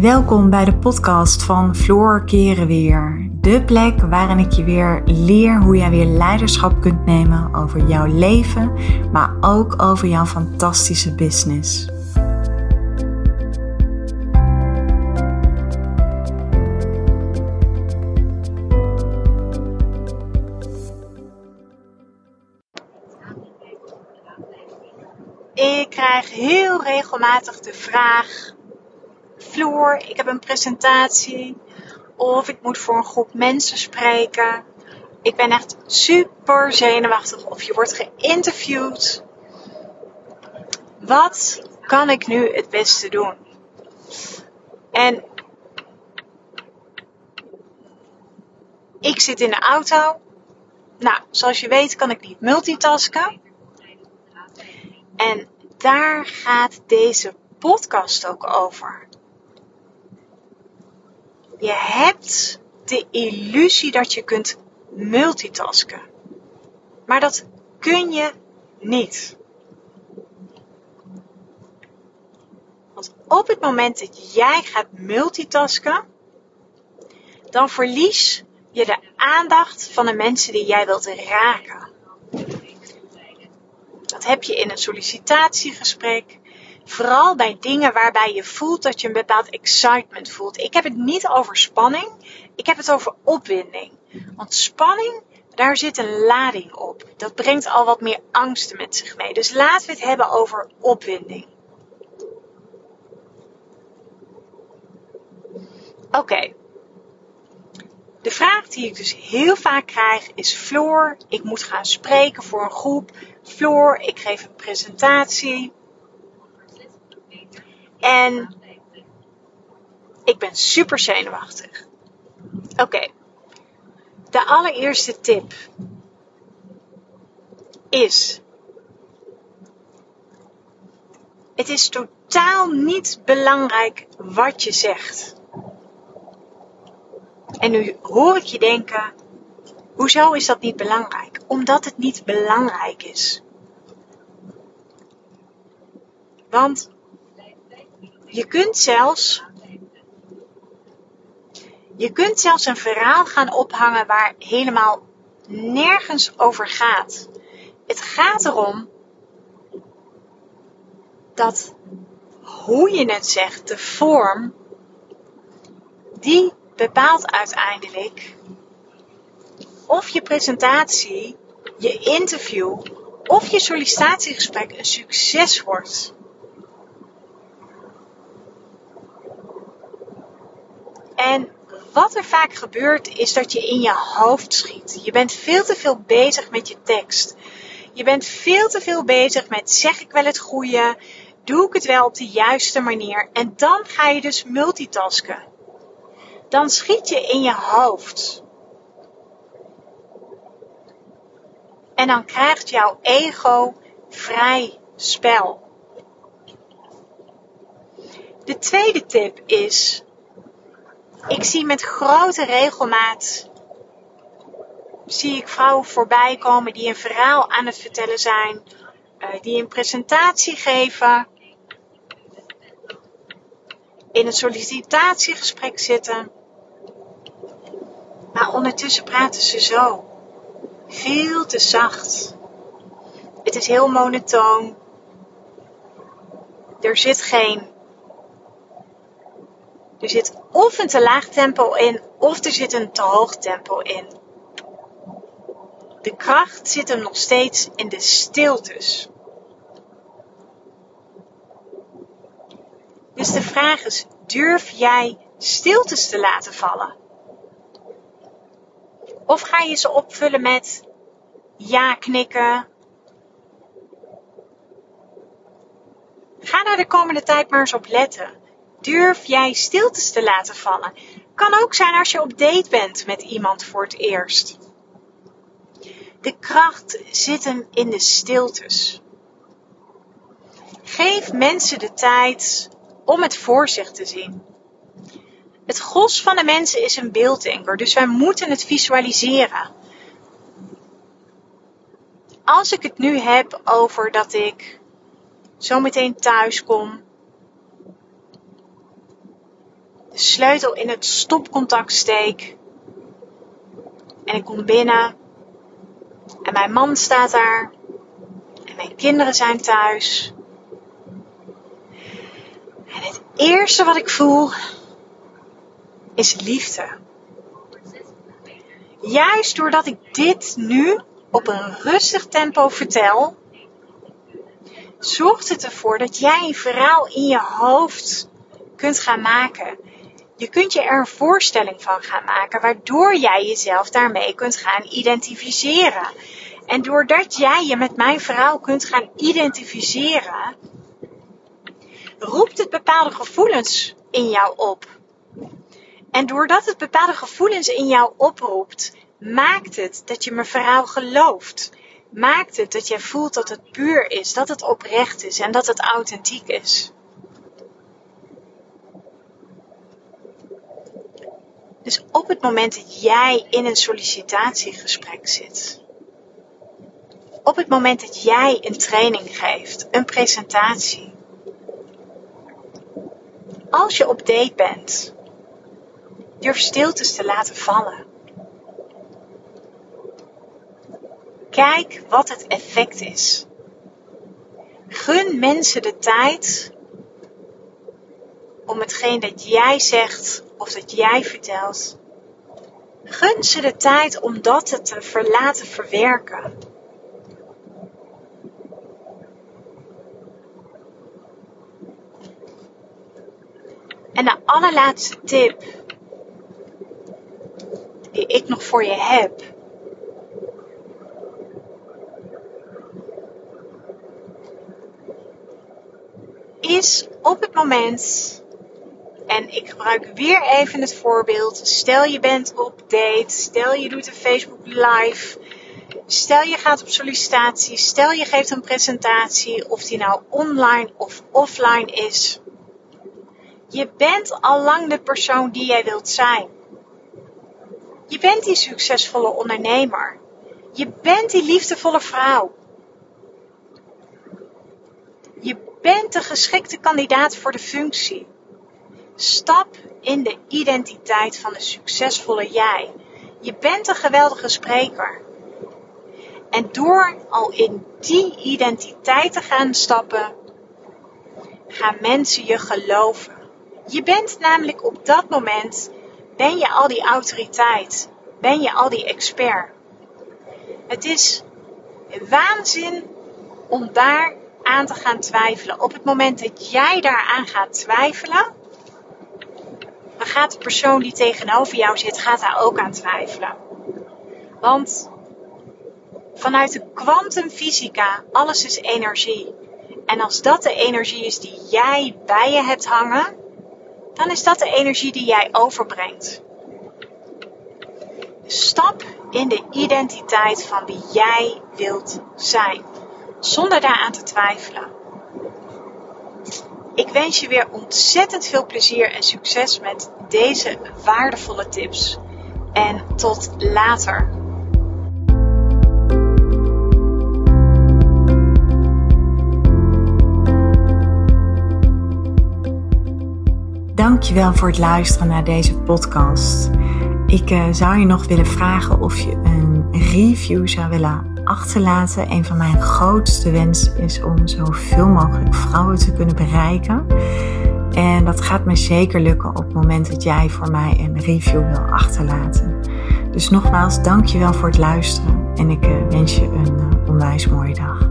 Welkom bij de podcast van Floor Keren Weer. De plek waarin ik je weer leer hoe jij weer leiderschap kunt nemen over jouw leven, maar ook over jouw fantastische business. Ik krijg heel regelmatig de vraag ik heb een presentatie of ik moet voor een groep mensen spreken. Ik ben echt super zenuwachtig of je wordt geïnterviewd. Wat kan ik nu het beste doen? En ik zit in de auto. Nou, zoals je weet kan ik niet multitasken. En daar gaat deze podcast ook over. Je hebt de illusie dat je kunt multitasken. Maar dat kun je niet. Want op het moment dat jij gaat multitasken, dan verlies je de aandacht van de mensen die jij wilt raken. Dat heb je in een sollicitatiegesprek. Vooral bij dingen waarbij je voelt dat je een bepaald excitement voelt. Ik heb het niet over spanning, ik heb het over opwinding. Want spanning, daar zit een lading op. Dat brengt al wat meer angsten met zich mee. Dus laten we het hebben over opwinding. Oké. De vraag die ik dus heel vaak krijg is: Floor, ik moet gaan spreken voor een groep. Floor, ik geef een presentatie. En ik ben super zenuwachtig. Oké. De allereerste tip is: het is totaal niet belangrijk wat je zegt. En nu hoor ik je denken: hoezo is dat niet belangrijk? Omdat het niet belangrijk is. Want je kunt zelfs je kunt zelfs een verhaal gaan ophangen waar helemaal nergens over gaat. Het gaat erom dat hoe je het zegt, de vorm, die bepaalt uiteindelijk of je presentatie, je interview of je sollicitatiegesprek een succes wordt. En wat er vaak gebeurt is dat je in je hoofd schiet. Je bent veel te veel bezig met je tekst. Je bent veel te veel bezig met zeg ik wel het goede? Doe ik het wel op de juiste manier? En dan ga je dus multitasken. Dan schiet je in je hoofd. En dan krijgt jouw ego vrij spel. De tweede tip is ik zie met grote regelmaat zie ik vrouwen voorbij komen die een verhaal aan het vertellen zijn, uh, die een presentatie geven, in een sollicitatiegesprek zitten. Maar ondertussen praten ze zo. Veel te zacht. Het is heel monotoon. Er zit geen er zit of een te laag tempo in, of er zit een te hoog tempo in. De kracht zit hem nog steeds in de stiltes. Dus de vraag is: durf jij stiltes te laten vallen? Of ga je ze opvullen met ja knikken? Ga daar de komende tijd maar eens op letten. Durf jij stiltes te laten vallen? Kan ook zijn als je op date bent met iemand voor het eerst. De kracht zit hem in de stiltes. Geef mensen de tijd om het voor zich te zien. Het gros van de mensen is een beelddenker, dus wij moeten het visualiseren. Als ik het nu heb over dat ik zo meteen thuis kom sleutel in het stopcontact steek. En ik kom binnen. En mijn man staat daar. En mijn kinderen zijn thuis. En het eerste wat ik voel is liefde. Juist doordat ik dit nu op een rustig tempo vertel, zorgt het ervoor dat jij een verhaal in je hoofd kunt gaan maken. Je kunt je er een voorstelling van gaan maken, waardoor jij jezelf daarmee kunt gaan identificeren. En doordat jij je met mijn verhaal kunt gaan identificeren, roept het bepaalde gevoelens in jou op. En doordat het bepaalde gevoelens in jou oproept, maakt het dat je mijn verhaal gelooft. Maakt het dat jij voelt dat het puur is, dat het oprecht is en dat het authentiek is. Dus op het moment dat jij in een sollicitatiegesprek zit, op het moment dat jij een training geeft, een presentatie, als je op date bent, durf stiltes te laten vallen. Kijk wat het effect is. Gun mensen de tijd om hetgeen dat jij zegt of dat jij vertelt. Gun ze de tijd om dat te laten verwerken. En de allerlaatste tip die ik nog voor je heb. Is op het moment, en ik gebruik weer even het voorbeeld, stel je bent op date, stel je doet een Facebook live, stel je gaat op sollicitatie, stel je geeft een presentatie, of die nou online of offline is. Je bent al lang de persoon die jij wilt zijn. Je bent die succesvolle ondernemer. Je bent die liefdevolle vrouw. Je bent de geschikte kandidaat voor de functie. Stap in de identiteit van de succesvolle jij. Je bent een geweldige spreker. En door al in die identiteit te gaan stappen, gaan mensen je geloven. Je bent namelijk op dat moment, ben je al die autoriteit, ben je al die expert. Het is waanzin om daar aan te gaan twijfelen. Op het moment dat jij daaraan gaat twijfelen, gaat de persoon die tegenover jou zit, gaat daar ook aan twijfelen. Want vanuit de kwantumfysica, alles is energie. En als dat de energie is die jij bij je hebt hangen, dan is dat de energie die jij overbrengt. Stap in de identiteit van wie jij wilt zijn, zonder daaraan te twijfelen. Ik wens je weer ontzettend veel plezier en succes met deze waardevolle tips. En tot later. Dankjewel voor het luisteren naar deze podcast. Ik uh, zou je nog willen vragen of je een review zou willen achterlaten. Een van mijn grootste wensen is om zoveel mogelijk vrouwen te kunnen bereiken. En dat gaat me zeker lukken op het moment dat jij voor mij een review wil achterlaten. Dus nogmaals, dankjewel voor het luisteren en ik uh, wens je een uh, onwijs mooie dag.